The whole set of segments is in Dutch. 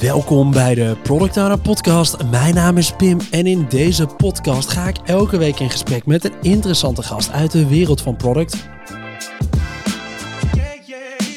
Welkom bij de Product Owner Podcast. Mijn naam is Pim en in deze podcast ga ik elke week in gesprek met een interessante gast uit de wereld van product.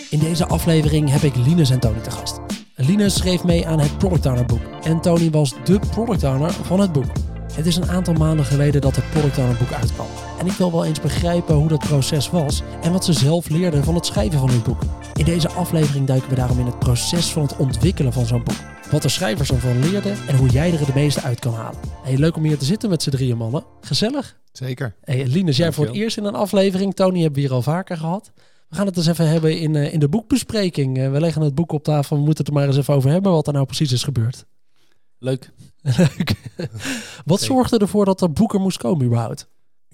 In deze aflevering heb ik Linus en Tony te gast. Linus schreef mee aan het Product Owner boek en Tony was de Product Owner van het boek. Het is een aantal maanden geleden dat het Product Owner boek uitkwam. En ik wil wel eens begrijpen hoe dat proces was en wat ze zelf leerden van het schrijven van hun boek. In deze aflevering duiken we daarom in het proces van het ontwikkelen van zo'n boek. Wat de schrijvers ervan leerden en hoe jij er het meeste uit kan halen. Hey, leuk om hier te zitten met z'n drieën mannen. Gezellig. Zeker. Hey, Linus, jij voor het eerst in een aflevering. Tony hebben we hier al vaker gehad. We gaan het eens even hebben in, uh, in de boekbespreking. Uh, we leggen het boek op tafel. We moeten het er maar eens even over hebben wat er nou precies is gebeurd. Leuk. Leuk. wat zorgde ervoor dat er boeken moest komen überhaupt?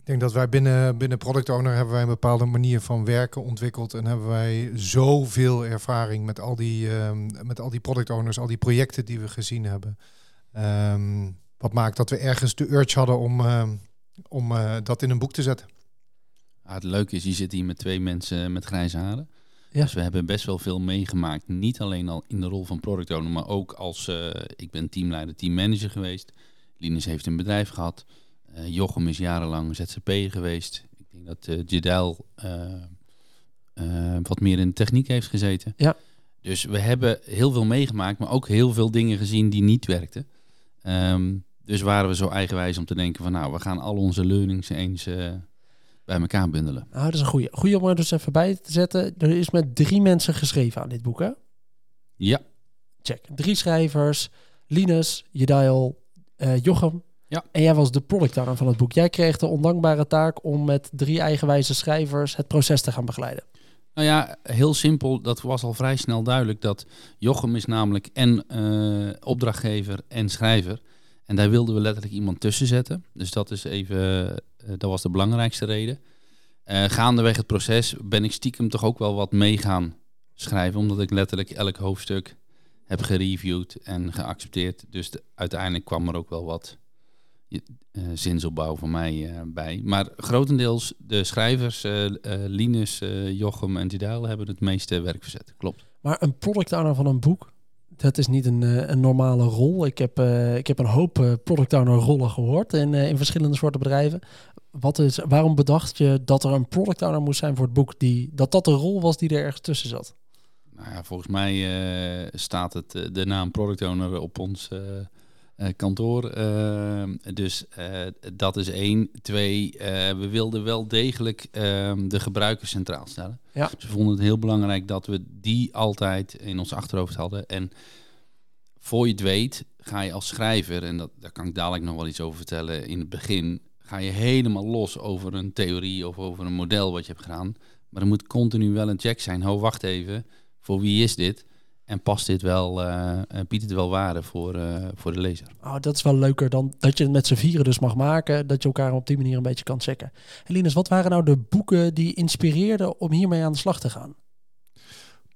Ik denk dat wij binnen, binnen Product Owner hebben wij een bepaalde manier van werken ontwikkeld. En hebben wij zoveel ervaring met al die, um, met al die product owners, al die projecten die we gezien hebben. Um, wat maakt dat we ergens de urge hadden om, uh, om uh, dat in een boek te zetten. Ah, het leuke is, je zit hier met twee mensen met grijze haren. Ja. Dus we hebben best wel veel meegemaakt. Niet alleen al in de rol van product owner, maar ook als uh, ik ben teamleider, teammanager geweest. Linus heeft een bedrijf gehad. Uh, Jochem is jarenlang ZZP geweest. Ik denk dat uh, wat meer in de techniek heeft gezeten. Ja. Dus we hebben heel veel meegemaakt, maar ook heel veel dingen gezien die niet werkten. Um, dus waren we zo eigenwijs om te denken van nou, we gaan al onze learnings eens bij elkaar bundelen. Nou, dat is een goede. Goede om er dus even bij te zetten. Er is met drie mensen geschreven aan dit boek, hè? Ja. Check. Drie schrijvers. Linus, Jedail, uh, Jochem. Ja. En jij was de product owner van het boek. Jij kreeg de ondankbare taak om met drie eigenwijze schrijvers het proces te gaan begeleiden. Nou ja, heel simpel. Dat was al vrij snel duidelijk dat Jochem is namelijk en uh, opdrachtgever en schrijver. En daar wilden we letterlijk iemand tussen zetten. Dus dat is even, uh, dat was de belangrijkste reden. Uh, gaandeweg het proces ben ik stiekem toch ook wel wat mee gaan schrijven. Omdat ik letterlijk elk hoofdstuk heb gereviewd en geaccepteerd. Dus de, uiteindelijk kwam er ook wel wat zinsopbouw voor mij bij. Maar grotendeels de schrijvers, Linus, Jochem en Tidal hebben het meeste werk verzet. Klopt. Maar een product owner van een boek, dat is niet een, een normale rol. Ik heb, uh, ik heb een hoop product owner rollen gehoord in, uh, in verschillende soorten bedrijven. Wat is, waarom bedacht je dat er een product owner moest zijn voor het boek, die, dat dat de rol was die er ergens tussen zat? Nou ja, volgens mij staat het, de naam product owner op ons kantoor. dus dat is één. Twee, we wilden wel degelijk ehm, de gebruiker centraal stellen. Ja. Ze vonden het heel belangrijk dat we die altijd in ons achterhoofd hadden. En voor je het weet, ga je als schrijver, en dat, daar kan ik dadelijk nog wel iets over vertellen in het begin, ga je helemaal los over een theorie of over een model wat je hebt gedaan. Maar er moet continu wel een check zijn. Ho, wacht even, voor wie is dit? En past dit wel, uh, biedt het wel waarde voor, uh, voor de lezer? Oh, dat is wel leuker dan dat je het met z'n vieren dus mag maken. Dat je elkaar op die manier een beetje kan checken. En Linus, wat waren nou de boeken die inspireerden om hiermee aan de slag te gaan?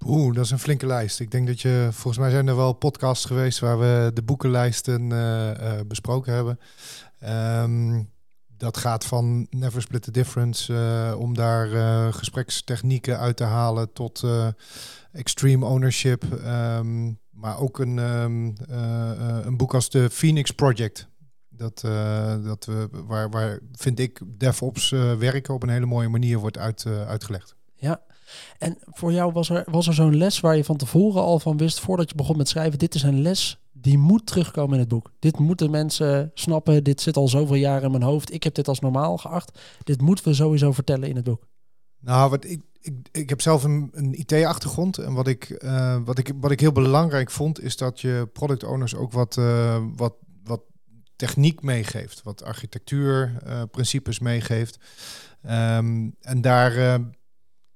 Oeh, dat is een flinke lijst. Ik denk dat je, volgens mij zijn er wel podcasts geweest waar we de boekenlijsten uh, uh, besproken hebben. Um, dat gaat van Never Split the Difference, uh, om daar gesprekstechnieken uit te halen, tot extreme ownership. Um, maar ook een, um, een boek als de Phoenix Project. Dat, dat we, waar, waar vind ik DevOps werken op een hele mooie manier wordt uit, uitgelegd. Ja, en voor jou was er, was er zo'n les waar je van tevoren al van wist, voordat je begon met schrijven, dit is een les die moet terugkomen in het boek. Dit moeten mensen snappen, dit zit al zoveel jaar in mijn hoofd, ik heb dit als normaal geacht. Dit moeten we sowieso vertellen in het boek. Nou, wat ik, ik, ik heb zelf een, een IT-achtergrond en wat ik, uh, wat, ik, wat ik heel belangrijk vond, is dat je product owners ook wat, uh, wat, wat techniek meegeeft, wat architectuurprincipes uh, meegeeft. Um, en daar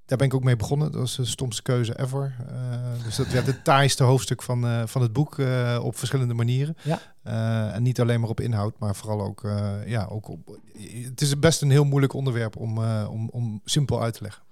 daar ben ik ook mee begonnen. Dat was de stomste keuze ever. Uh, dus dat werd het taaiste hoofdstuk van, uh, van het boek uh, op verschillende manieren. Ja. en niet alleen maar op inhoud, maar vooral ook, ja, ook op. Het is best een heel moeilijk onderwerp om, om, om simpel uit te leggen.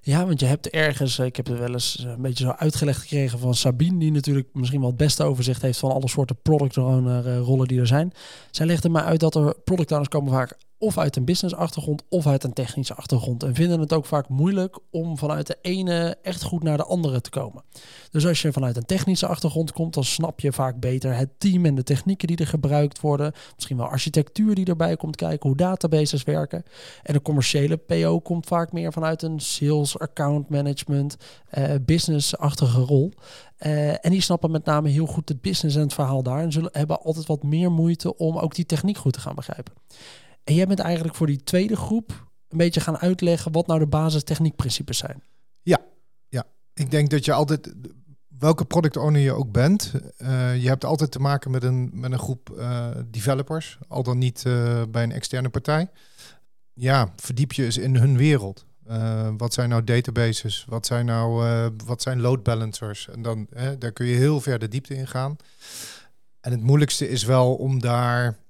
Ja, want je hebt ergens, ik heb er wel eens een beetje zo uitgelegd gekregen van Sabine, die natuurlijk misschien wel het beste overzicht heeft van alle soorten product owner rollen die er zijn. Zij legde mij uit dat er product owners komen vaak of uit een business achtergrond of uit een technische achtergrond. En vinden het ook vaak moeilijk om vanuit de ene echt goed naar de andere te komen. Dus als je vanuit een technische achtergrond komt, dan snap je vaak beter het team en de technieken die er gebruikt worden. Misschien wel architectuur die erbij komt kijken, hoe databases werken. En de commerciële PO komt vaak meer vanuit een sales, account management, uh, business-achtige rol. Uh, en die snappen met name heel goed het business en het verhaal daar. En zullen hebben altijd wat meer moeite om ook die techniek goed te gaan begrijpen. En jij bent eigenlijk voor die tweede groep een beetje gaan uitleggen wat nou de basistechniekprincipes zijn. Ja, ja. Ik denk dat je altijd, welke product owner je ook bent, uh, je hebt altijd te maken met een, met een groep uh, developers, al dan niet uh, bij een externe partij. Ja, verdiep je eens in hun wereld. wat zijn nou databases? Wat zijn nou wat zijn load balancers? En dan daar kun je heel ver de diepte in gaan. En het moeilijkste is wel om daar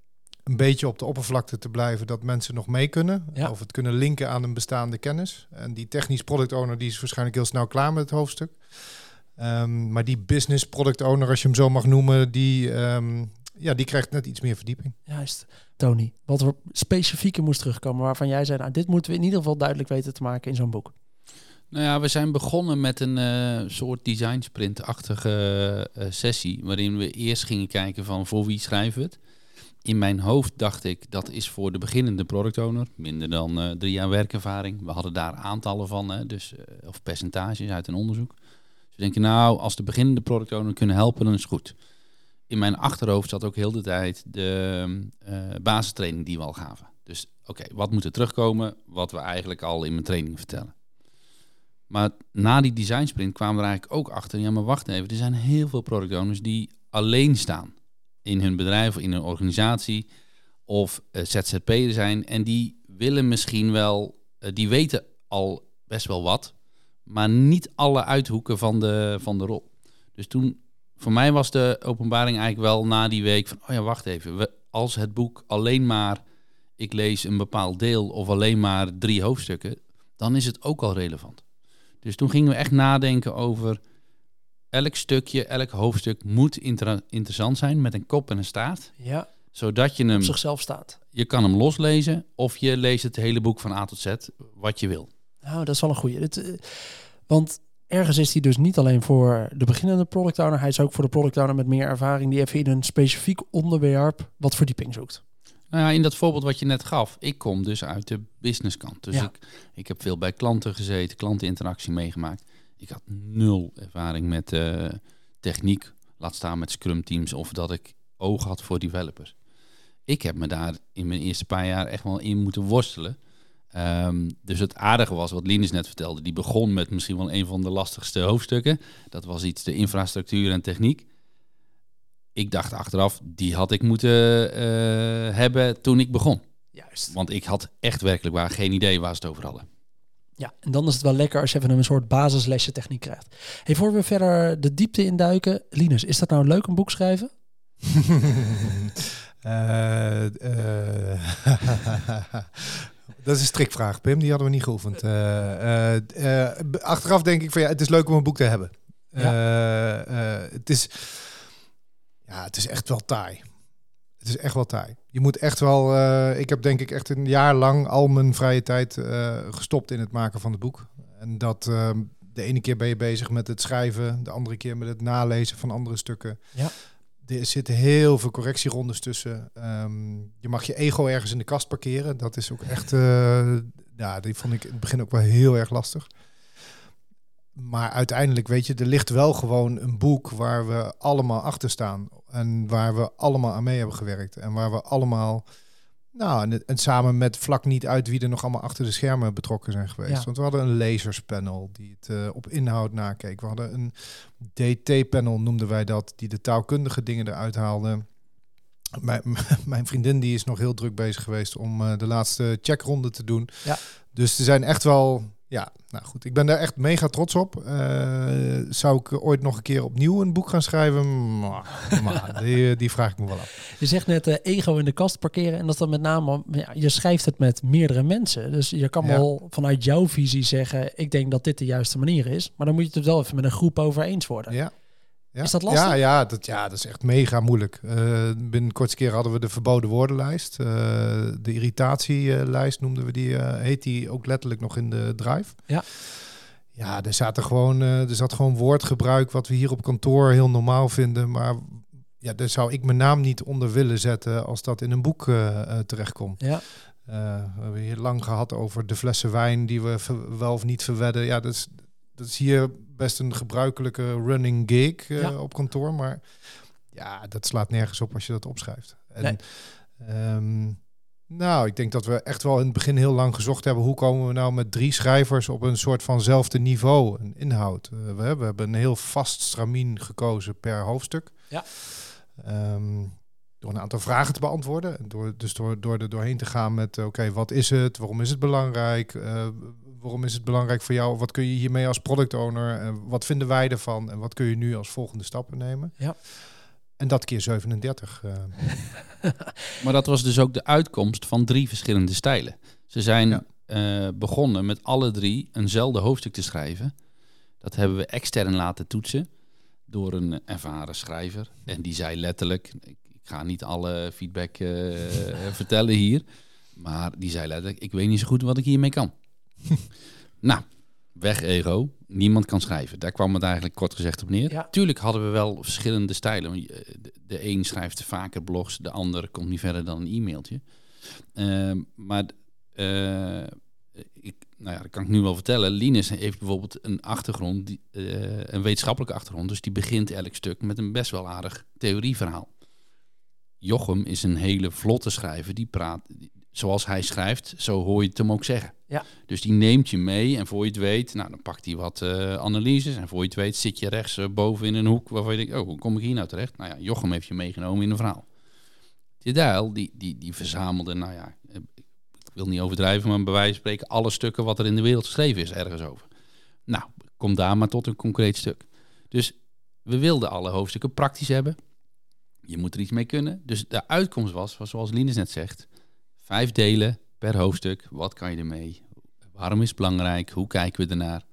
een beetje op de oppervlakte te blijven dat mensen nog mee kunnen. Ja. Of het kunnen linken aan een bestaande kennis. En die technisch product owner die is waarschijnlijk heel snel klaar met het hoofdstuk. Um, maar die business product owner, als je hem zo mag noemen, die, um, ja, die krijgt net iets meer verdieping. Juist. Tony, wat er specifieker moest terugkomen waarvan jij zei, nou, dit moeten we in ieder geval duidelijk weten te maken in zo'n boek. Nou ja, we zijn begonnen met een uh, soort design sprint-achtige uh, sessie, waarin we eerst gingen kijken van voor wie schrijven we het in mijn hoofd dacht ik, dat is voor de beginnende product owner, minder dan uh, drie jaar werkervaring. We hadden daar aantallen van, hè, dus, uh, of percentages uit een onderzoek. Dus we denken, nou, als de beginnende product owner kunnen helpen, dan is het goed. In mijn achterhoofd zat ook heel de tijd de uh, basistraining die we al gaven. Dus oké, wat moet er terugkomen, wat we eigenlijk al in mijn training vertellen. Maar na die design sprint kwamen we er eigenlijk ook achter, ja maar wacht even, er zijn heel veel product owners die alleen staan in hun bedrijf of in hun organisatie of uh, ZZP'er zijn. En die willen misschien wel, uh, die weten al best wel wat, maar niet alle uithoeken van de, van de rol. Dus toen, voor mij was de openbaring eigenlijk wel na die week van, oh ja, wacht even, we, als het boek alleen maar, ik lees een bepaald deel of alleen maar drie hoofdstukken, dan is het ook al relevant. Dus toen gingen we echt nadenken over elk stukje, elk hoofdstuk moet inter interessant zijn met een kop en een staart. Ja. Zodat je hem op zichzelf staat. Je kan hem loslezen of je leest het hele boek van A tot Z, wat je wil. Nou, dat is wel een goede. Het, uh, want ergens is hij dus niet alleen voor de beginnende product owner, hij is ook voor de product owner met meer ervaring die even in een specifiek onderwerp wat verdieping zoekt. Nou ja, in dat voorbeeld wat je net gaf, ik kom dus uit de businesskant. Dus Ja. ik, ik heb veel bij klanten gezeten, klanteninteractie meegemaakt. Ik had nul ervaring met eh, techniek, laat staan met scrum teams of dat ik oog had voor developers. Ik heb me daar in mijn eerste paar jaar echt wel in moeten worstelen. Ehm, dus het aardige was wat Linus net vertelde. Die begon met misschien wel een van de lastigste hoofdstukken. Dat was iets de infrastructuur en techniek. Ik dacht achteraf, die had ik moeten eh, hebben toen ik begon. Juist. Want ik had echt werkelijk waar geen idee waar ze het over hadden. Ja, en dan is het wel lekker als je even een soort basislesje techniek krijgt. Hey, voor we verder de diepte induiken, Linus, is dat nou leuk een boek schrijven? Eh, eh, dat is een strikvraag, Pim. Die hadden we niet geoefend. Eh, achteraf denk ik van ja, het is leuk om een boek te hebben. Het is, ja, het is echt wel taai. Het is echt wel taai. Je moet echt wel. eh, ik heb denk ik echt een jaar lang al mijn vrije tijd eh, gestopt in het maken van het boek. En dat eh, de ene keer ben je bezig met het schrijven, de andere keer met het nalezen van andere stukken. Ja. Er zitten heel veel correctierondes tussen. Ehm, je mag je ego ergens in de kast parkeren. Dat is ook echt. eh, ja, die vond ik in het begin ook wel heel erg lastig. Maar uiteindelijk, weet je, er ligt wel gewoon een boek waar we allemaal achter staan. En waar we allemaal aan mee hebben gewerkt. En waar we allemaal, nou, en, samen met vlak niet uit wie er nog allemaal achter de schermen betrokken zijn geweest. Ja. Want we hadden een lezerspanel die het eh, op inhoud nakeek. We hadden een DT-panel, noemden wij dat, die de taalkundige dingen eruit haalde. Mijn, mijn vriendin die is nog heel druk bezig geweest om eh, de laatste checkronde te doen. Ja. Dus er zijn echt wel, ja, nou goed. Ik ben daar echt mega trots op. Eh, zou ik ooit nog een keer opnieuw een boek gaan schrijven? Maar, maar die, die vraag ik me wel af. Je zegt net eh, ego in de kast parkeren en dat dan met name, ja, je schrijft het met meerdere mensen. Dus je kan Ja. wel vanuit jouw visie zeggen, ik denk dat dit de juiste manier is. Maar dan moet je het er wel even met een groep over eens worden. Ja. Ja. Is dat lastig? Ja, ja, dat, ja, dat is echt mega moeilijk. Uh, binnen kortste keer hadden we de verboden woordenlijst. Uh, de irritatielijst noemden we die. Uh, heet die ook letterlijk nog in de drive. Ja. Ja, er, zaten gewoon, er zat gewoon woordgebruik wat we hier op kantoor heel normaal vinden. Maar ja, daar zou ik mijn naam niet onder willen zetten als dat in een boek terechtkomt. Ja. we hebben hier lang gehad over de flessen wijn die we wel of niet verwedden. Ja, dat is, dat is hier best een gebruikelijke running gig uh, ja. op kantoor. Maar ja, dat slaat nergens op als je dat opschrijft. En, nee. um, nou, ik denk dat we echt wel in het begin heel lang gezocht hebben... hoe komen we nou met drie schrijvers op een soort vanzelfde niveau, een inhoud. Uh, we, hebben, we hebben een heel vast stramien gekozen per hoofdstuk. Ja. Um, door een aantal vragen te beantwoorden. Door, dus door, door er doorheen te gaan met, oké, wat is het? Waarom is het belangrijk? Uh, waarom is het belangrijk voor jou? Wat kun je hiermee als product owner? En wat vinden wij ervan? En wat kun je nu als volgende stappen nemen? Ja. En dat keer 37. Uh. maar dat was dus ook de uitkomst van drie verschillende stijlen. Ze zijn ja. uh, begonnen met alle drie eenzelfde hoofdstuk te schrijven. Dat hebben we extern laten toetsen door een ervaren schrijver. En die zei letterlijk, ik, ik ga niet alle feedback uh, vertellen hier, maar die zei letterlijk, ik weet niet zo goed wat ik hiermee kan. nou, weg ego. Niemand kan schrijven. Daar kwam het eigenlijk kort gezegd op neer. Ja. Tuurlijk hadden we wel verschillende stijlen. De, de een schrijft vaker blogs, de ander komt niet verder dan een e-mailtje. Uh, maar uh, ik, nou ja, dat kan ik nu wel vertellen. Linus heeft bijvoorbeeld een achtergrond, die, uh, een wetenschappelijke achtergrond. Dus die begint elk stuk met een best wel aardig theorieverhaal. Jochem is een hele vlotte schrijver. Die praat, zoals hij schrijft, zo hoor je het hem ook zeggen. Ja. Dus die neemt je mee en voor je het weet, nou, dan pakt hij wat uh, analyses. En voor je het weet zit je rechts uh, boven in een hoek waarvan je denkt, oh, hoe kom ik hier nou terecht? Nou ja, Jochem heeft je meegenomen in een verhaal. Die die, die, die verzamelde, nou ja, ik wil niet overdrijven, maar bij wijze van spreken alle stukken wat er in de wereld geschreven is ergens over. Nou, kom daar maar tot een concreet stuk. Dus we wilden alle hoofdstukken praktisch hebben. Je moet er iets mee kunnen. Dus de uitkomst was, was zoals Linus net zegt, Vijf delen per hoofdstuk. Wat kan je ermee? Waarom is het belangrijk? Hoe kijken we ernaar?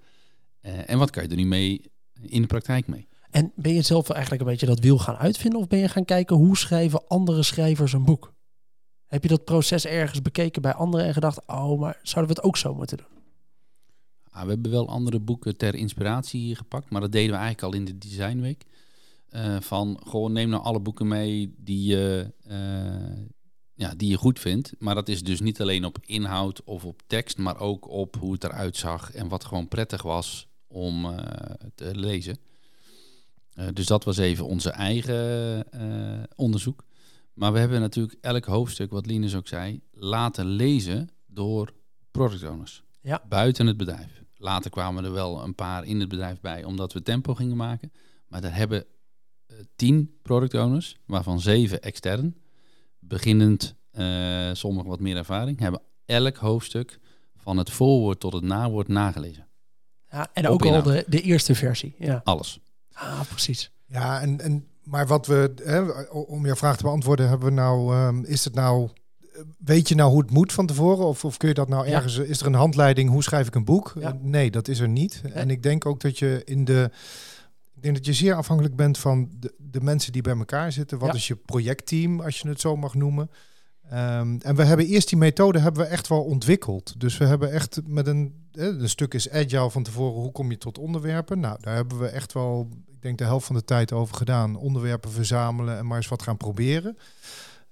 Uh, en wat kan je er nu mee in de praktijk mee? En ben je zelf eigenlijk een beetje dat wiel gaan uitvinden? Of ben je gaan kijken hoe schrijven andere schrijvers een boek? Heb je dat proces ergens bekeken bij anderen en gedacht... oh, maar zouden we het ook zo moeten doen? Ah, we hebben wel andere boeken ter inspiratie hier gepakt. Maar dat deden we eigenlijk al in de Designweek. Uh, van, gewoon neem nou alle boeken mee die je... Uh, ja, die je goed vindt. Maar dat is dus niet alleen op inhoud of op tekst, maar ook op hoe het eruit zag en wat gewoon prettig was om uh, te lezen. Dus dat was even onze eigen onderzoek. Maar we hebben natuurlijk elk hoofdstuk, wat Linus ook zei, laten lezen door product owners. Ja. Buiten het bedrijf. Later kwamen er wel een paar in het bedrijf bij, omdat we tempo gingen maken. Maar daar hebben tien product owners, waarvan zeven extern, beginnend, uh, sommigen wat meer ervaring, hebben elk hoofdstuk van het voorwoord tot het nawoord nagelezen. Ja, en ook al de, de eerste versie. Ja. Alles. Ah, precies. Ja, en, en maar wat we, hè, om je vraag te beantwoorden, hebben we nou, um, is het nou, weet je nou hoe het moet van tevoren? Of, of kun je dat nou ergens, ja. is er een handleiding, hoe schrijf ik een boek? Ja. Nee, dat is er niet. En ik denk ook dat je in de, denk dat je zeer afhankelijk bent van de, de mensen die bij elkaar zitten. Wat Ja. is je projectteam, als je het zo mag noemen? Ehm, en we hebben eerst die methode hebben we echt wel ontwikkeld. Dus we hebben echt met een, een stuk is agile van tevoren. Hoe kom je tot onderwerpen? Nou, daar hebben we echt wel, ik denk de helft van de tijd over gedaan. Onderwerpen verzamelen en maar eens wat gaan proberen.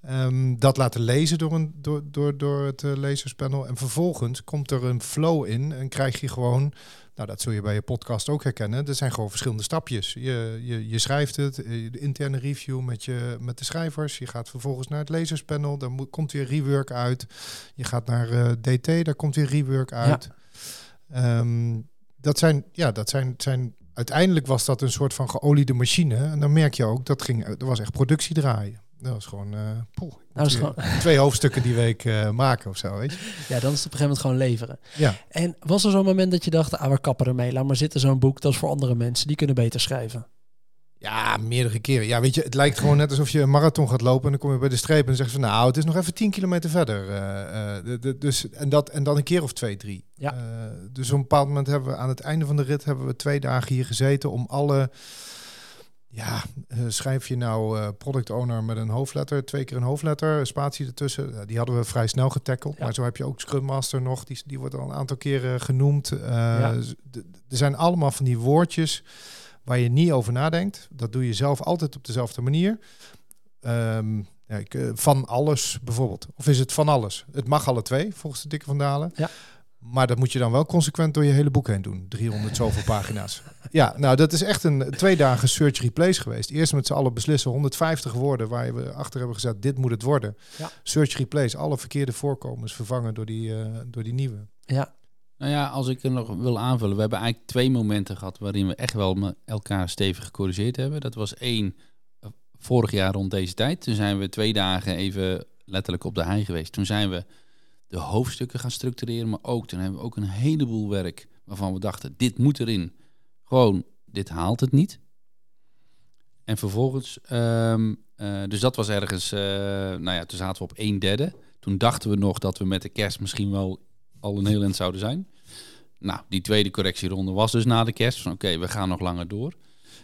Ehm, dat laten lezen door, een, door, door, door het uh, lezerspanel. En vervolgens komt er een flow in en krijg je gewoon, nou dat zul je bij je podcast ook herkennen, er zijn gewoon verschillende stapjes. Je, je, je schrijft het, eh, de interne review met, je, met de schrijvers, je gaat vervolgens naar het lezerspanel, daar moet, komt weer rework uit. Je gaat naar uh, DT, daar komt weer rework uit. Ja. Um, dat zijn, ja, dat zijn, zijn, uiteindelijk was dat een soort van geoliede machine. En dan merk je ook, dat ging, er was echt productie draaien. Dat was gewoon, uh, poeh, nou, is gewoon... twee hoofdstukken die week uh, maken of zo, weet je. Ja, dan is het op een gegeven moment gewoon leveren. Ja. En was er zo'n moment dat je dacht, ah, we kappen ermee, laat maar zitten zo'n boek, dat is voor andere mensen, die kunnen beter schrijven. Ja, meerdere keren. Ja, weet je, het lijkt gewoon net alsof je een marathon gaat lopen en dan kom je bij de streep en zegt van, nou, het is nog even 10 kilometer verder. Uh, de, de, dus, en, dat, en dan een keer of twee, drie. Ja. Dus op een bepaald moment hebben we aan het einde van de rit hebben we twee dagen hier gezeten om alle Ja, eh, schrijf je nou eh, product owner met een hoofdletter, twee keer een hoofdletter, een spatie ertussen. Die hadden we vrij snel getackeld. Ja. Maar zo heb je ook Scrum Master nog, die, die wordt al een aantal keren genoemd. Eh, Ja. Er zijn allemaal van die woordjes waar je niet over nadenkt. Dat doe je zelf altijd op dezelfde manier. Ehm, ja, ik, van alles bijvoorbeeld. Of is het van alles? Het mag alle twee, volgens de dikke van Dalen. Ja. Maar dat moet je dan wel consequent door je hele boek heen doen. 300 zoveel pagina's. Ja, nou dat is echt een twee dagen search replace geweest. Eerst met z'n allen beslissen 150 woorden waar we achter hebben gezet, dit moet het worden. Ja. Search replace, alle verkeerde voorkomens vervangen door die, eh, door die nieuwe. Ja, Nou ja, als ik er nog wil aanvullen. We hebben eigenlijk twee momenten gehad waarin we echt wel met elkaar stevig gecorrigeerd hebben. Dat was één, eh, vorig jaar rond deze tijd. Toen zijn we twee dagen even letterlijk op de hei geweest. Toen zijn we de hoofdstukken gaan structureren. Maar ook, toen hebben we ook een heleboel werk waarvan we dachten, dit moet erin. Gewoon, dit haalt het niet. En vervolgens, ehm, eh, dus dat was ergens, eh, nou ja, toen zaten we op een derde. Toen dachten we nog dat we met de kerst misschien wel al een heel eind zouden zijn. Nou, die tweede correctieronde was dus na de kerst. Van oké, we gaan nog langer door.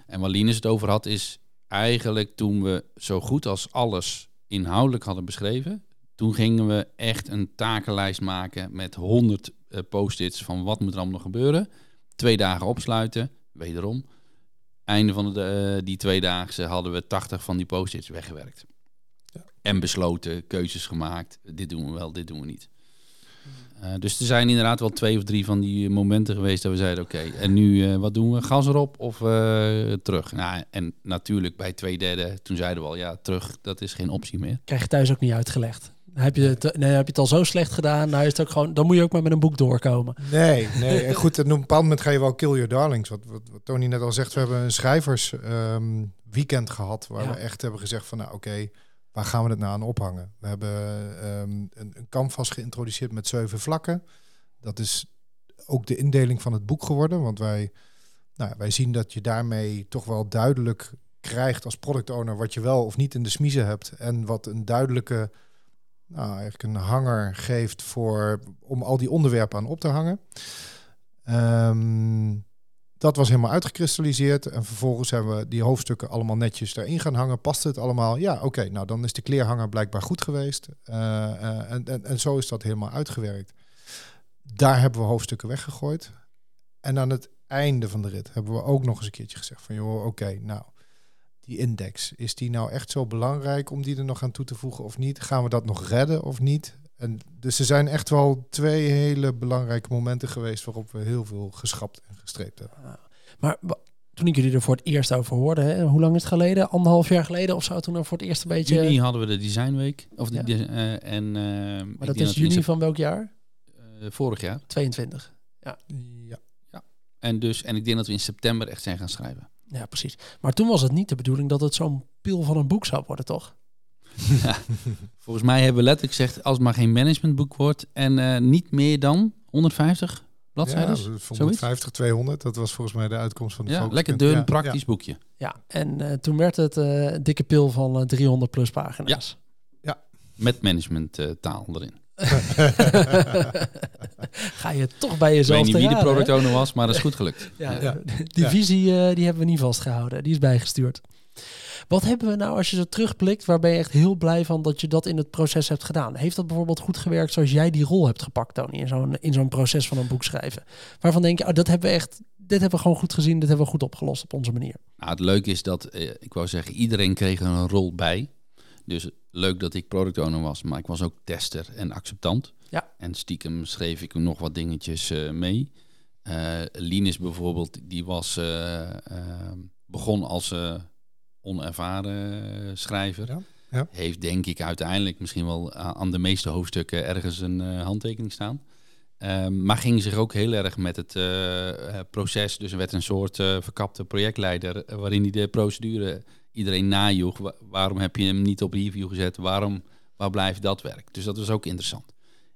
En waar Linus het over had, is eigenlijk toen we zo goed als alles inhoudelijk hadden beschreven. Toen gingen we echt een takenlijst maken met 100 eh, post-its van wat moet er allemaal nog gebeuren. Twee dagen opsluiten, wederom. Einde van de, eh, die tweedaagse hadden we 80 van die post-its weggewerkt. En besloten, keuzes gemaakt. Dit doen we wel, dit doen we niet. Uh, dus er zijn inderdaad wel twee of drie van die momenten geweest dat we zeiden: oké, en nu uh, wat doen we? Gas erop of uh, terug? Nou, en natuurlijk bij twee derde, toen zeiden we al: ja, terug, dat is geen optie meer. Krijg je thuis ook niet uitgelegd. Heb je, het, nee, heb je het al zo slecht gedaan? Nou is het ook gewoon, dan moet je ook maar met een boek doorkomen. Nee, nee. En goed, op een bepaald moment ga je wel kill your darlings. Wat, wat, wat Tony net al zegt, we hebben een schrijvers um, weekend gehad waar ja. we echt hebben gezegd van, nou oké, okay, waar gaan we het nou aan ophangen? We hebben um, een, een canvas geïntroduceerd met zeven vlakken. Dat is ook de indeling van het boek geworden, want wij, nou, wij zien dat je daarmee toch wel duidelijk krijgt als product owner wat je wel of niet in de smiezen hebt en wat een duidelijke, nou eigenlijk een hanger geeft voor om al die onderwerpen aan op te hangen. Um, dat was helemaal uitgekristalliseerd. En vervolgens hebben we die hoofdstukken allemaal netjes erin gaan hangen. Past het allemaal? Ja, oké. Nou, dan is de kleerhanger blijkbaar goed geweest. Uh, uh, en, en, en zo is dat helemaal uitgewerkt. Daar hebben we hoofdstukken weggegooid. En aan het einde van de rit hebben we ook nog eens een keertje gezegd van... joh, oké, nou, die index, is die nou echt zo belangrijk om die er nog aan toe te voegen of niet? Gaan we dat nog redden of niet? En dus er zijn echt wel twee hele belangrijke momenten geweest waarop we heel veel geschrapt en gestreept hebben. Maar toen ik jullie er voor het eerst over hoorde, hè, hoe lang is het geleden? Anderhalf jaar geleden of zo? Toen er voor het eerst een beetje. Juni hadden we de designweek. Of de, ja. uh, en, uh, maar dat is juni van welk jaar? Uh, vorig jaar. 22. Ja. ja. ja. En, dus, en ik denk dat we in september echt zijn gaan schrijven. Ja, precies. Maar toen was het niet de bedoeling dat het zo'n pil van een boek zou worden, toch? Ja, volgens mij hebben we letterlijk gezegd, als het maar geen managementboek wordt en uh, niet meer dan 150 bladzijden. Ja, 150, 200, dat was volgens mij de uitkomst van de Ja, lekker dun, ja, praktisch ja. boekje. Ja, en uh, toen werd het uh, een dikke pil van uh, 300 plus pagina's. Ja, ja. met managementtaal erin. Ga je toch bij jezelf Ik weet niet wie raden, de product owner was, maar dat is goed gelukt. ja, ja. Die visie uh, die hebben we niet vastgehouden. Die is bijgestuurd. Wat hebben we nou als je zo terugblikt, waar ben je echt heel blij van dat je dat in het proces hebt gedaan? Heeft dat bijvoorbeeld goed gewerkt zoals jij die rol hebt gepakt, Tony, in zo'n, in zo'n proces van een boek schrijven? Waarvan denk je, oh, dat hebben we echt, dit hebben we gewoon goed gezien, dit hebben we goed opgelost op onze manier. Nou, het leuke is dat, eh, ik wou zeggen, iedereen kreeg er een rol bij. Dus leuk dat ik product owner was, maar ik was ook tester en acceptant. Ja. En stiekem schreef ik nog wat dingetjes uh, mee. Uh, Linus bijvoorbeeld, die was, uh, begon als onervaren schrijver. Ja, ja. Heeft denk ik uiteindelijk misschien wel aan de meeste hoofdstukken ergens een handtekening staan. Um, maar ging zich ook heel erg met het proces. Dus er werd een soort verkapte projectleider. waarin hij de procedure iedereen najoeg. Wa waarom heb je hem niet op review gezet? Waarom, waar blijft dat werk? Dus dat was ook interessant.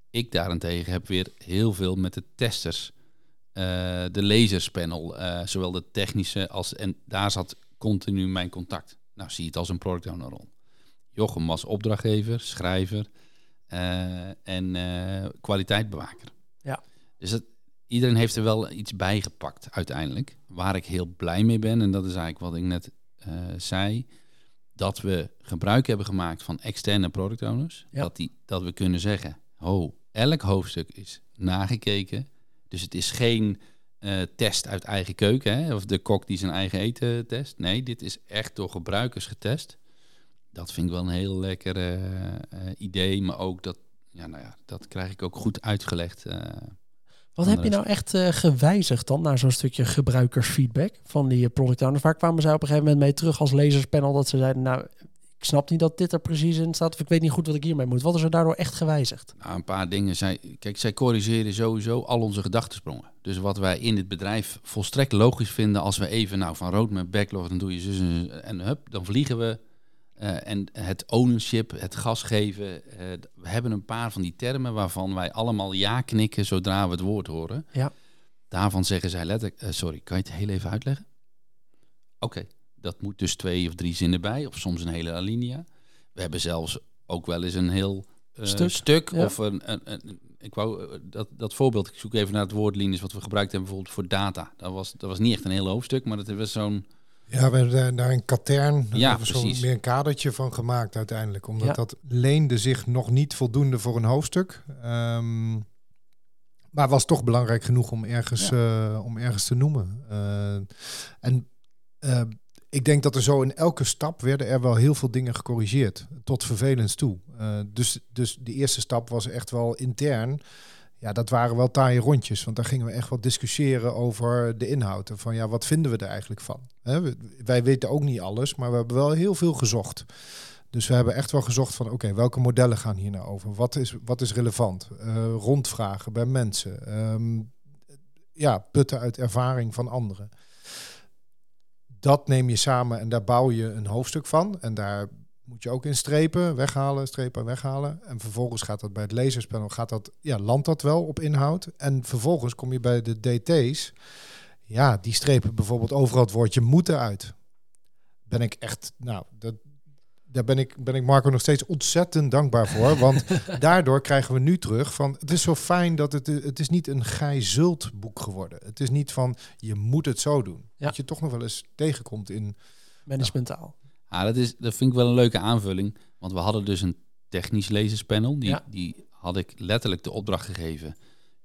Ik daarentegen heb weer heel veel met de testers. eh, de lezerspanel. zowel de technische als. En daar zat continu mijn contact. Nou, zie het als een product owner rol. Jochem was opdrachtgever, schrijver uh, en kwaliteitbewaker. Ja. Dus het, iedereen heeft er wel iets bij gepakt uiteindelijk. Waar ik heel blij mee ben, en dat is eigenlijk wat ik net eh, zei dat we gebruik hebben gemaakt van externe product owners. Ja. Dat, die, dat we kunnen zeggen, ho, elk hoofdstuk is nagekeken. Dus het is geen eh, test uit eigen keuken, hè? of de kok die zijn eigen eten test. Nee, dit is echt door gebruikers getest. Dat vind ik wel een heel lekker eh, eh, idee, maar ook dat, ja, nou ja, dat krijg ik ook goed uitgelegd. eh. Wat heb je nou echt eh, gewijzigd dan naar zo'n stukje gebruikersfeedback van die eh, product owners? Waar kwamen zij op een gegeven moment mee terug als lezerspanel dat ze zeiden, nou, ik snap niet dat dit er precies in staat of ik weet niet goed wat ik hiermee moet. Wat is er daardoor echt gewijzigd? Nou, een paar dingen. Zij, kijk, zij corrigeren sowieso al onze gedachtensprongen. Dus wat wij in het bedrijf volstrekt logisch vinden als we even nou, van roadmap backlog, dan doe je zus en, en hup, dan vliegen we. Eh, en het ownership, het gas geven. eh, we hebben een paar van die termen waarvan wij allemaal ja knikken zodra we het woord horen. Ja. Daarvan zeggen zij letterlijk, eh, sorry, kan je het heel even uitleggen? Oké, dat moet dus twee of drie zinnen bij, of soms een hele alinea. We hebben zelfs ook wel eens een heel Stuk, stuk, ja. of een, een, een- ik wou dat, dat voorbeeld, ik zoek even naar het woord Linus, wat we gebruikt hebben bijvoorbeeld voor data. Dat was, dat was niet echt een heel hoofdstuk, maar dat was zo'n, Ja, we hebben daar- een katern, Ja, precies. meer een kadertje van gemaakt uiteindelijk. Omdat Ja. dat leende zich nog niet voldoende voor een hoofdstuk. Ehm, maar was toch belangrijk genoeg om ergens, eh, om ergens te noemen. Eh, en eh, ik denk dat er zo in elke stap werden er wel heel veel dingen gecorrigeerd. Tot vervelens toe. Dus, dus de eerste stap was echt wel intern. Ja, dat waren wel taaie rondjes. Want daar gingen we echt wel discussiëren over de inhoud. En van ja, wat vinden we er eigenlijk van? Wij weten ook niet alles, maar we hebben wel heel veel gezocht. Dus we hebben echt wel gezocht van oké, welke modellen gaan hier nou over? Wat is, wat is relevant? Eh, rondvragen bij mensen. Ehm, ja, putten uit ervaring van anderen. Dat neem je samen en daar bouw je een hoofdstuk van. En daar moet je ook in strepen, weghalen, strepen, weghalen. En vervolgens gaat dat bij het lezerspanel, gaat dat, ja, landt dat wel op inhoud. En vervolgens kom je bij de DT's. Ja, die strepen bijvoorbeeld overal het woordje moeten uit. Ben ik echt, nou, dat, daar ben ik, ben ik Marco nog steeds ontzettend dankbaar voor. Want daardoor krijgen we nu terug van, het is zo fijn dat het, het is niet een gij zult boek geworden. Het is niet van, je moet het zo doen. Ja. Dat je toch nog wel eens tegenkomt in, Managementaal. Ah, dat, is, dat vind ik wel een leuke aanvulling. Want we hadden dus een technisch lezerspanel. Die, Ja. die had ik letterlijk de opdracht gegeven.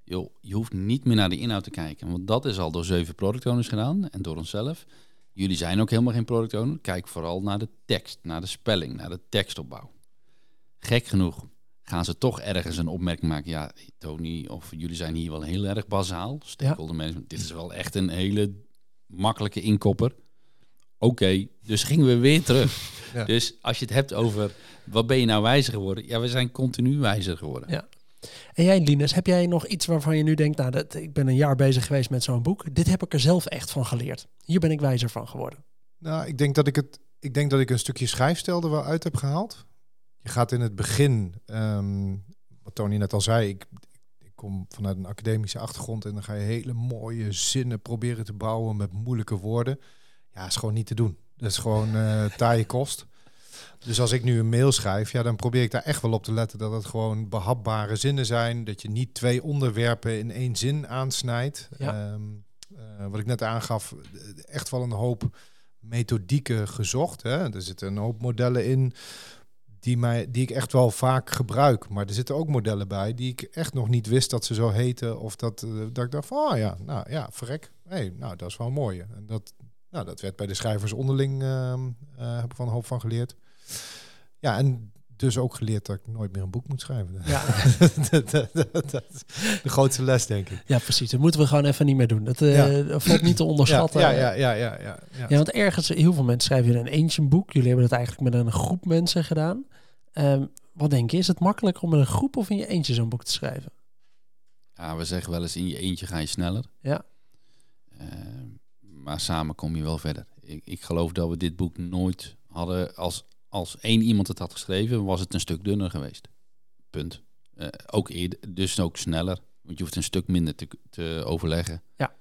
Joh, je hoeft niet meer naar de inhoud te kijken. Want dat is al door zeven product owners gedaan en door onszelf. Jullie zijn ook helemaal geen product owner. Kijk vooral naar de tekst, naar de spelling, naar de tekstopbouw. Gek genoeg gaan ze toch ergens een opmerking maken. Ja, Tony, of jullie zijn hier wel heel erg bazaal. Stakeholder management. Dit is wel echt een hele makkelijke inkopper. Oké, dus gingen we weer terug. Ja. Dus als je het hebt over wat ben je nou wijzer geworden? Ja, we zijn continu wijzer geworden. Ja. En jij, Linus, heb jij nog iets waarvan je nu denkt, nou, dat, ik ben een jaar bezig geweest met zo'n boek. Dit heb ik er zelf echt van geleerd. Hier ben ik wijzer van geworden. Nou, ik denk dat ik het. Ik denk dat ik een stukje schrijfstijl er wel uit heb gehaald. Je gaat in het begin, ehm, wat Tony net al zei, ik, ik kom vanuit een academische achtergrond en dan ga je hele mooie zinnen proberen te bouwen met moeilijke woorden. Ja, is gewoon niet te doen. Dat is gewoon eh taaie kost. Dus als ik nu een mail schrijf, ja, dan probeer ik daar echt wel op te letten dat het gewoon behapbare zinnen zijn. Dat je niet twee onderwerpen in één zin aansnijdt. Ja. Ehm, eh, wat ik net aangaf, echt wel een hoop methodieken gezocht. Hè. Er zitten een hoop modellen in die, mij, die ik echt wel vaak gebruik. Maar er zitten ook modellen bij die ik echt nog niet wist dat ze zo heten. Of dat, eh, dat ik dacht van, oh ja, nou ja, verrek. Hey, nou, dat is wel mooi. En dat, nou, dat werd bij de schrijvers onderling, ehm, eh, heb ik van een hoop van geleerd. Ja, en dus ook geleerd dat ik nooit meer een boek moet schrijven. Ja, dat, dat- dat- dat is de grootste les, denk ik. ja precies. Dat moeten we gewoon even niet meer doen. Dat, eh, Ja. dat valt niet te onderschatten. Ja, ja, ja, ja, ja, ja. Ja, want ergens, heel veel mensen schrijven in een eentje een boek. Jullie hebben het eigenlijk met een groep mensen gedaan. Ehm, wat denk je, is het makkelijker om met een groep of in je eentje zo'n boek te schrijven? Ja, we zeggen wel eens in je eentje ga je sneller. Ja. Eh, maar samen kom je wel verder. Ik, ik geloof dat we dit boek nooit hadden. Als, als één iemand het had geschreven, was het een stuk dunner geweest. Punt. Eh, ook eerder, dus ook sneller. Want je hoeft een stuk minder te, te overleggen. Ja.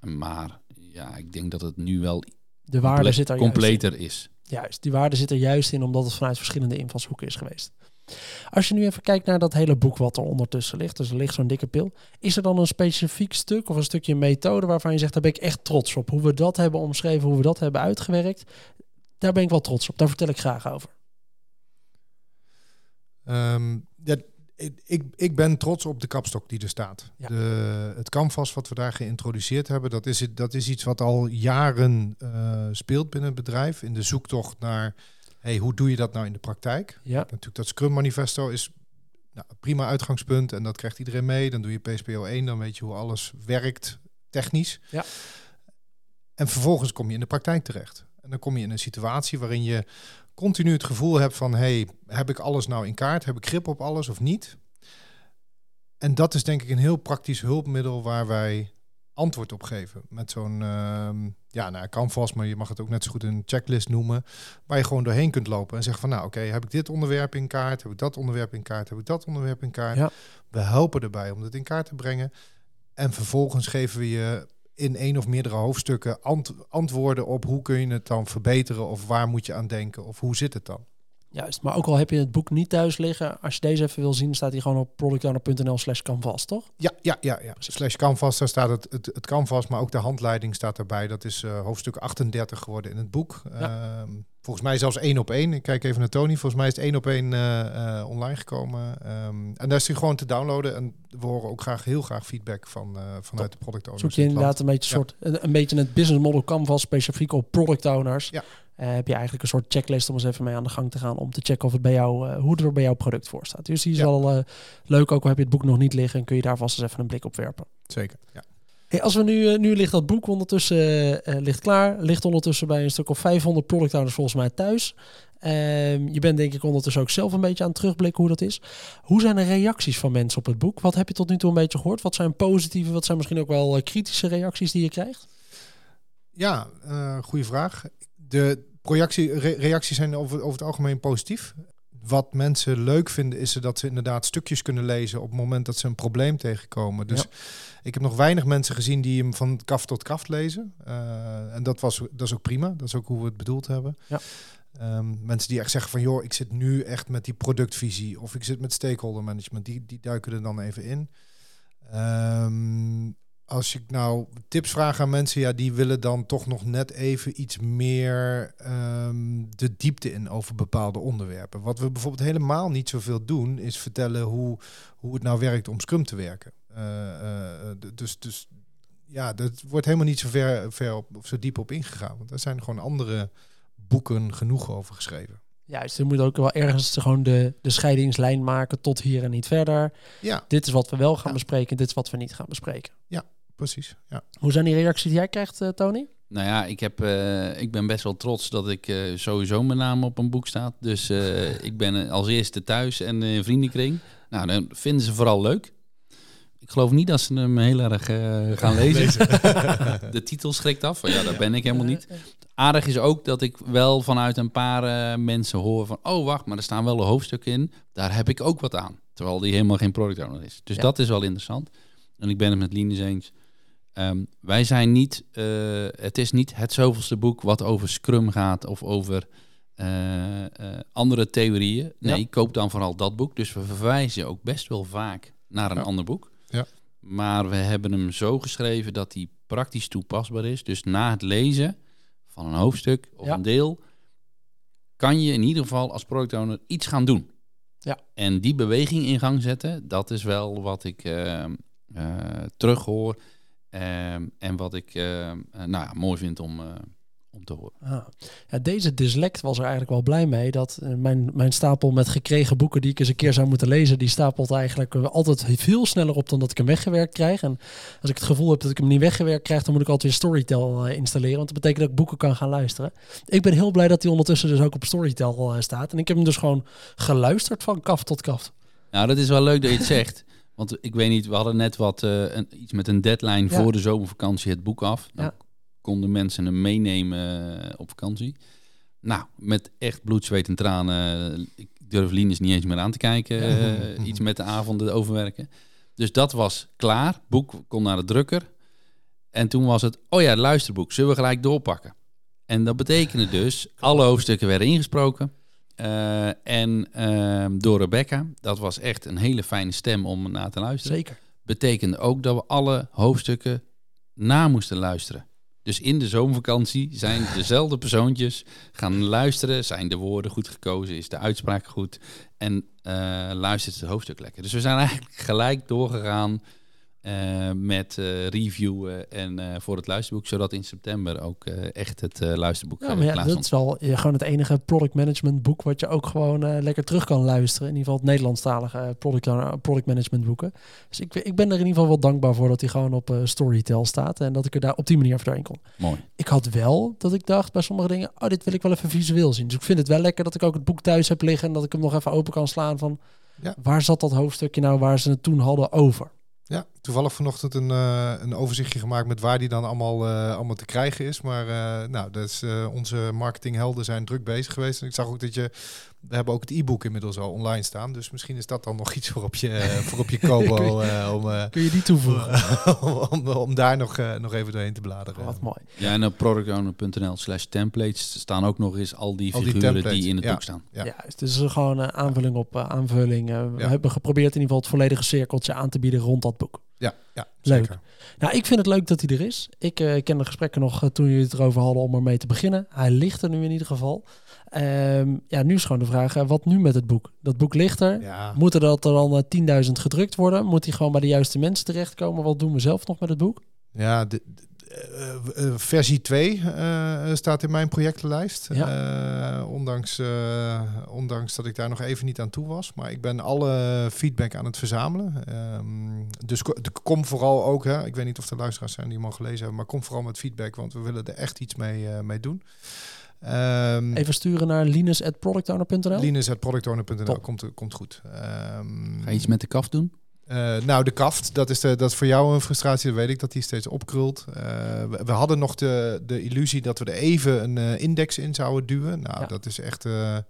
Maar ja, ik denk dat het nu wel De waarde zit er juist in. completer is. Juist, die waarde zit er juist in omdat het vanuit verschillende invalshoeken is geweest. Als je nu even kijkt naar dat hele boek wat er ondertussen ligt, dus er ligt zo'n dikke pil. Is er dan een specifiek stuk of een stukje methode waarvan je zegt, daar ben ik echt trots op. Hoe we dat hebben omschreven, hoe we dat hebben uitgewerkt. daar ben ik wel trots op. Daar vertel ik graag over. Ehm, ja, ik, ik, ik ben trots op de kapstok die er staat. Ja. De, het canvas wat we daar geïntroduceerd hebben, dat is, dat is iets wat al jaren eh, speelt binnen het bedrijf. In de zoektocht naar, hey, hoe doe je dat nou in de praktijk? Ja, Natuurlijk, dat Scrum Manifesto is nou, prima uitgangspunt en dat krijgt iedereen mee. Dan doe je PSPO 1, dan weet je hoe alles werkt technisch. Ja. En vervolgens kom je in de praktijk terecht. En dan kom je in een situatie waarin je continu het gevoel hebt van... hey, heb ik alles nou in kaart? Heb ik grip op alles of niet? En dat is denk ik een heel praktisch hulpmiddel waar wij antwoord op geven. Met zo'n, ehm, ja, nou, canvas, maar je mag het ook net zo goed een checklist noemen. Waar je gewoon doorheen kunt lopen en zeggen van, nou oké, heb ik dit onderwerp in kaart? Heb ik dat onderwerp in kaart? Heb ik dat onderwerp in kaart? Ja. We helpen erbij om dat in kaart te brengen. En vervolgens geven we je in één of meerdere hoofdstukken ant- antwoorden op hoe kun je het dan verbeteren of waar moet je aan denken of hoe zit het dan? Juist. Maar ook al heb je het boek niet thuis liggen, als je deze even wil zien, staat hij gewoon op productowner.nl slash canvas, toch? Ja, ja, ja, ja. Slash canvas, daar staat het, het, het canvas, maar ook de handleiding staat erbij. Dat is eh, hoofdstuk 38 geworden in het boek. Ehm, volgens mij zelfs één op één. Ik kijk even naar Tony. Volgens mij is het één op één eh, eh, online gekomen. Ehm, en daar is hij gewoon te downloaden. En we horen ook graag heel graag feedback van, vanuit de product owners. Zoek je inderdaad een beetje, Ja. soort, een, een beetje het business model canvas specifiek op product owners. Ja. Eh, heb je eigenlijk een soort checklist om eens even mee aan de gang te gaan om te checken of het bij jou, eh, hoe het er bij jouw product voor staat. Dus die is Ja. al eh, leuk, ook al heb je het boek nog niet liggen, kun je daar vast eens even een blik op werpen. Zeker, ja. Hey, als we nu, nu ligt dat boek ondertussen ligt klaar, ligt ondertussen bij een stuk of 500 product owners volgens mij thuis. Ehm, je bent denk ik ondertussen ook zelf een beetje aan het terugblikken hoe dat is. Hoe zijn de reacties van mensen op het boek? Wat heb je tot nu toe een beetje gehoord? Wat zijn positieve, wat zijn misschien ook wel kritische reacties die je krijgt? Ja, goede vraag. De projectie, re- reacties zijn over, over het algemeen positief. Wat mensen leuk vinden is dat ze inderdaad stukjes kunnen lezen op het moment dat ze een probleem tegenkomen. Dus Ja. ik heb nog weinig mensen gezien die hem van kaft tot kaft lezen. Eh, en dat, was, dat is ook prima. Dat is ook hoe we het bedoeld hebben. Ja. Ehm, mensen die echt zeggen van joh, ik zit nu echt met die productvisie of ik zit met stakeholder management, die, die duiken er dan even in. Ehm, als ik nou tips vraag aan mensen, ja, die willen dan toch nog net even iets meer ehm, de diepte in over bepaalde onderwerpen. Wat we bijvoorbeeld helemaal niet zoveel doen, is vertellen hoe, hoe het nou werkt om Scrum te werken. Eh, eh, d- dus, dus ja, dat wordt helemaal niet zo ver, ver op, of zo diep op ingegaan. Want er zijn gewoon andere boeken genoeg over geschreven. Juist, je moet ook wel ergens gewoon de, de scheidingslijn maken tot hier en niet verder. Ja, Dit is wat we wel gaan Ja. bespreken, dit is wat we niet gaan bespreken. Precies. Ja. Hoe zijn die reacties die jij krijgt, eh, Tony? Nou ja, ik, heb, eh, ik ben best wel trots dat ik eh, sowieso mijn naam op een boek staat. Dus eh, ik ben als eerste thuis en in vriendenkring. Nou, dan vinden ze vooral leuk. Ik geloof niet dat ze hem heel erg gaan lezen. De titel schrikt af. Van, ja, daar ben ik helemaal niet. Aardig is ook dat ik wel vanuit een paar eh, mensen hoor van... oh, wacht, maar er staan wel een hoofdstuk in. Daar heb ik ook wat aan. Terwijl die helemaal geen product owner is. Dus Ja. dat is wel interessant. En ik ben het met Linus eens. Ehm, wij zijn niet... eh, het is niet het zoveelste boek wat over Scrum gaat... of over eh, eh, andere theorieën. Nee, Ja. koop dan vooral dat boek. Dus we verwijzen ook best wel vaak naar een Ja. ander boek. Ja. Maar we hebben hem zo geschreven dat hij praktisch toepasbaar is. Dus na het lezen van een hoofdstuk of een deel, kan je in ieder geval als product owner iets gaan doen. Ja. En die beweging in gang zetten, dat is wel wat ik eh, eh, terughoor. Ehm, en wat ik eh, eh, nou ja, mooi vind om, eh, om te horen. Ah. Ja, deze dyslect was er eigenlijk wel blij mee. Dat eh, mijn, mijn stapel met gekregen boeken die ik eens een keer zou moeten lezen, die stapelt eigenlijk altijd veel sneller op dan dat ik hem weggewerkt krijg. En als ik het gevoel heb dat ik hem niet weggewerkt krijg, dan moet ik altijd weer Storytel installeren. Want dat betekent dat ik boeken kan gaan luisteren. Ik ben heel blij dat hij ondertussen dus ook op Storytel staat. En ik heb hem dus gewoon geluisterd van kaf tot kaf. Nou, dat is wel leuk dat je het zegt. Want ik weet niet, we hadden net wat eh, een, iets met een deadline Ja. voor de zomervakantie het boek af. Dan Ja. konden mensen hem meenemen eh, op vakantie. Nou, met echt bloed, zweet en tranen. Ik durf Linus niet eens meer aan te kijken. eh, iets met de avonden overwerken. Dus dat was klaar. Boek kon naar de drukker. En toen was het, oh ja, het luisterboek. Zullen we gelijk doorpakken? En dat betekende dus, alle hoofdstukken werden ingesproken. Eh, en ehm, door Rebecca, dat was echt een hele fijne stem om naar te luisteren. Zeker. Betekende ook dat we alle hoofdstukken na moesten luisteren. Dus in de zomervakantie zijn dezelfde persoontjes gaan luisteren. Zijn de woorden goed gekozen? Is de uitspraak goed? En uh, luistert het hoofdstuk lekker. Dus we zijn eigenlijk gelijk doorgegaan uh, met uh, reviewen en uh, voor het luisterboek, zodat in september ook echt het luisterboek ja, maar ja, dat is al gewoon het enige product management boek wat je ook gewoon lekker terug kan luisteren. In ieder geval het Nederlandstalige product, product management boeken. Dus ik, ik ben er in ieder geval wel dankbaar voor dat hij gewoon op Storytel staat en dat ik er daar op die manier doorheen kon. Mooi. Ik had wel dat ik dacht bij sommige dingen, oh dit wil ik wel even visueel zien. Dus ik vind het wel lekker dat ik ook het boek thuis heb liggen en dat ik hem nog even open kan slaan van ja. waar zat dat hoofdstukje nou waar ze het toen hadden over. Ja, toevallig vanochtend een, uh, een overzichtje gemaakt met waar die dan allemaal, uh, allemaal te krijgen is. Maar uh, nou, dat is, onze marketinghelden zijn druk bezig geweest. En ik zag ook dat je we hebben ook het e-book inmiddels al online staan. Dus misschien is dat dan nog iets voor op je, voor op je Kobo. uh, om, uh, Kun je die toevoegen? om, om, daar nog, uh, nog even doorheen te bladeren. Wat mooi. Ja, en op productowner.nl slash templates staan ook nog eens al die figuren die, die, in het ja. boek staan. Ja, ja het is gewoon een aanvulling op aanvulling. we ja. hebben geprobeerd in ieder geval het volledige cirkeltje aan te bieden rond dat boek. Ja, ja leuk. Zeker. Nou, ik vind het leuk dat hij er is. Ik ken de gesprekken nog toen jullie het erover hadden om ermee te beginnen. Hij ligt er nu in ieder geval. Um, ja, nu is gewoon de vraag, wat nu met het boek? Dat boek ligt er. Ja. Moeten dat er dan uh, 10.000 gedrukt worden? Moet hij gewoon bij de juiste mensen terechtkomen? Wat doen we zelf nog met het boek? Ja, uh, uh, versie 2 staat in mijn projectenlijst. Ja. ondanks, ondanks dat ik daar nog even niet aan toe was. Maar ik ben alle feedback aan het verzamelen. Um, dus kom vooral ook, hè, ik weet niet of er luisteraars zijn die hem al gelezen hebben, maar kom vooral met feedback, want we willen er echt iets mee, mee doen. Um, Even sturen naar linus.productowner.nl? Linus.productowner.nl komt, komt goed. Um, Ga je iets met de kaft doen? Uh, nou, de kaft, dat is, de, dat is voor jou een frustratie. Dat weet ik dat die steeds opkrult. Uh, we, we, hadden nog de, de illusie dat we er even een uh, index in zouden duwen. Nou, ja. dat is echt... nou,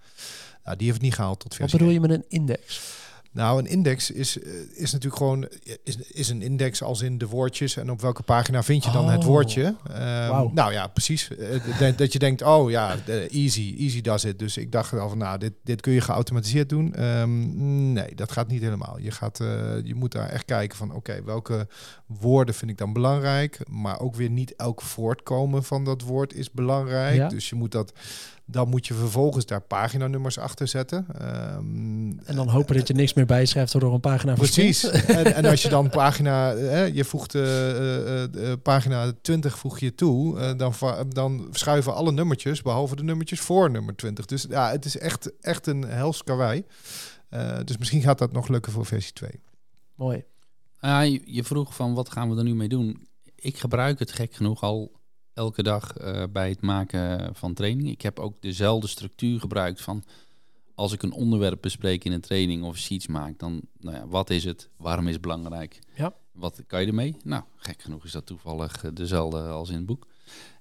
die heeft het niet gehaald tot versie Wat bedoel je met een index? Nou, een index is, is natuurlijk gewoon is, is een index als in de woordjes en op welke pagina vind je dan oh. het woordje. Um, wow. Nou ja, precies. dat, dat je denkt, oh ja, easy, easy does it. Dus ik dacht al van, nou, dit, dit kun je geautomatiseerd doen. Um, nee, dat gaat niet helemaal. Je, gaat, uh, je moet daar echt kijken van, oké, okay, welke woorden vind ik dan belangrijk? Maar ook weer niet elk voortkomen van dat woord is belangrijk. Ja. Dus je moet dat dan moet je vervolgens daar paginanummers achter zetten. Um, en dan hopen dat je niks meer bijschrijft door een pagina Precies. en, en, als je dan pagina, eh, je voegt uh, uh, pagina 20 voeg je toe, dan, dan schuiven alle nummertjes, behalve de nummertjes voor nummer 20. Dus ja, het is echt, echt een hels karwei. dus misschien gaat dat nog lukken voor versie 2. Mooi. je, je vroeg van wat gaan we er nu mee doen? Ik gebruik het gek genoeg al elke dag uh, bij het maken van training. Ik heb ook dezelfde structuur gebruikt van als ik een onderwerp bespreek in een training of sheets maak, dan nou ja, wat is het? Waarom is het belangrijk? Ja. Wat kan je ermee? Nou, gek genoeg is dat toevallig dezelfde als in het boek.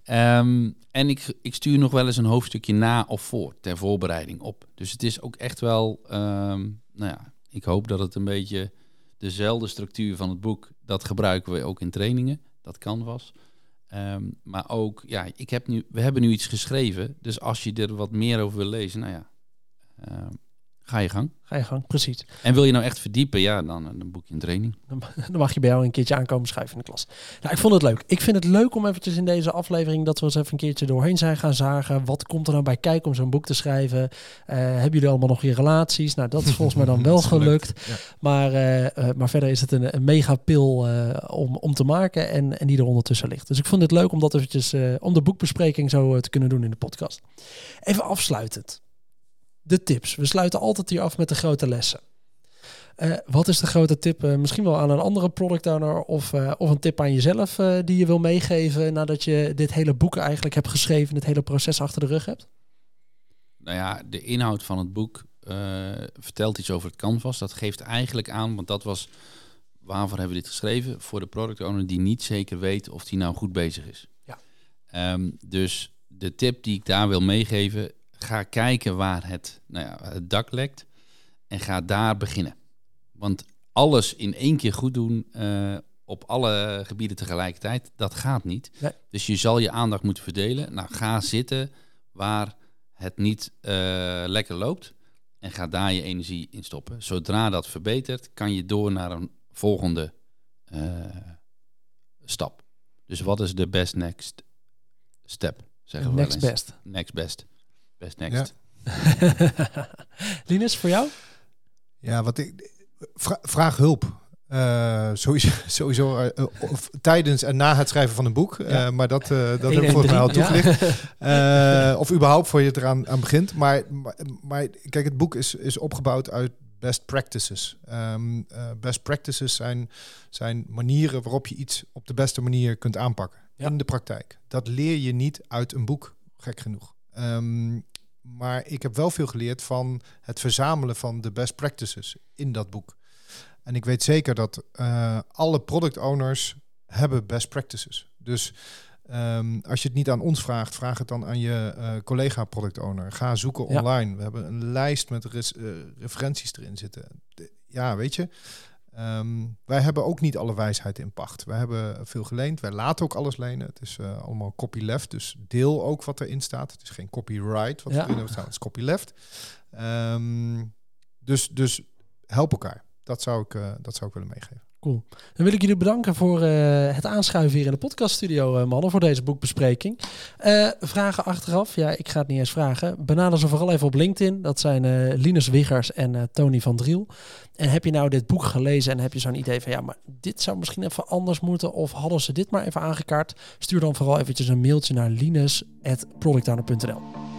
Um, en ik, ik stuur nog wel eens een hoofdstukje na of voor ter voorbereiding op. Dus het is ook echt wel, um, nou ja, ik hoop dat het een beetje dezelfde structuur van het boek, dat gebruiken we ook in trainingen, dat canvas. Um, maar ook, ja, ik heb nu, we hebben nu iets geschreven. Dus als je er wat meer over wil lezen, nou ja, uh, ga je gang. Ga je gang, precies. En wil je nou echt verdiepen, ja, dan een boekje in training. Dan, dan mag je bij jou een keertje aankomen schrijven in de klas. Nou, ik vond het leuk. Ik vind het leuk om eventjes in deze aflevering dat we eens even een keertje doorheen zijn gaan zagen. Wat komt er nou bij kijken om zo'n boek te schrijven? Uh, hebben jullie allemaal nog je relaties? Nou, dat is volgens mij dan wel gelukt. Ja. Maar, uh, maar verder is het een, een mega pil om, om te maken en, en die er ondertussen ligt. Dus ik vond het leuk om dat eventjes, om de boekbespreking zo te kunnen doen in de podcast. Even afsluitend de tips. We sluiten altijd hier af met de grote lessen. Uh, wat is de grote tip? Uh, misschien wel aan een andere product owner of, uh, of een tip aan jezelf die je wil meegeven nadat je dit hele boek eigenlijk hebt geschreven, dit hele proces achter de rug hebt? Nou ja, de inhoud van het boek vertelt iets over het canvas. Dat geeft eigenlijk aan, want dat was waarvoor hebben we dit geschreven? Voor de product owner die niet zeker weet of die nou goed bezig is. Ja. Um, dus de tip die ik daar wil meegeven, ga kijken waar het, nou ja, het dak lekt en ga daar beginnen. Want alles in één keer goed doen uh, op alle gebieden tegelijkertijd, dat gaat niet. Nee. Dus je zal je aandacht moeten verdelen. Nou, ga zitten waar het niet uh, lekker loopt en ga daar je energie in stoppen. Zodra dat verbetert, kan je door naar een volgende uh, stap. Dus wat is de best next step, zeggen we Next wel eens. best. Next best. Best next. Linus, voor jou? Ja, wat ik vra- vraag hulp. Eh, sowieso, sowieso eh, of tijdens en na het schrijven van een boek. Eh, maar dat, eh, dat heb ik en volgens mij al ja. toegelicht. Eh, of überhaupt voor je het eraan aan begint. Maar, maar, maar kijk, het boek is, is opgebouwd uit best practices. Ehm, eh, best practices zijn, zijn manieren waarop je iets op de beste manier kunt aanpakken. Ja. In de praktijk. Dat leer je niet uit een boek, gek genoeg. Ehm, maar ik heb wel veel geleerd van het verzamelen van de best practices in dat boek. En ik weet zeker dat eh, alle product owners hebben best practices. Dus ehm, als je het niet aan ons vraagt, vraag het dan aan je eh, collega product owner. Ga zoeken Ja. online. We hebben een lijst met res- eh, referenties erin zitten. De- ja, weet je. Ehm, wij hebben ook niet alle wijsheid in pacht. Wij hebben veel geleend. Wij laten ook alles lenen. Het is eh, allemaal copyleft. Dus deel ook wat erin staat. Het is geen copyright wat Ja. erin staan. Het is copyleft. Ehm, dus, dus help elkaar. Dat zou ik, eh, dat zou ik willen meegeven. Dan wil ik jullie bedanken voor eh, het aanschuiven hier in de podcaststudio, eh, mannen, voor deze boekbespreking. Eh, vragen achteraf, ja, ik ga het niet eens vragen. Benader ze vooral even op LinkedIn. Dat zijn Linus Wiggers en Tony van Driel. En heb je nou dit boek gelezen en heb je zo'n idee van, ja, maar dit zou misschien even anders moeten, of hadden ze dit maar even aangekaart? Stuur dan vooral eventjes een mailtje naar linus.productowner.nl.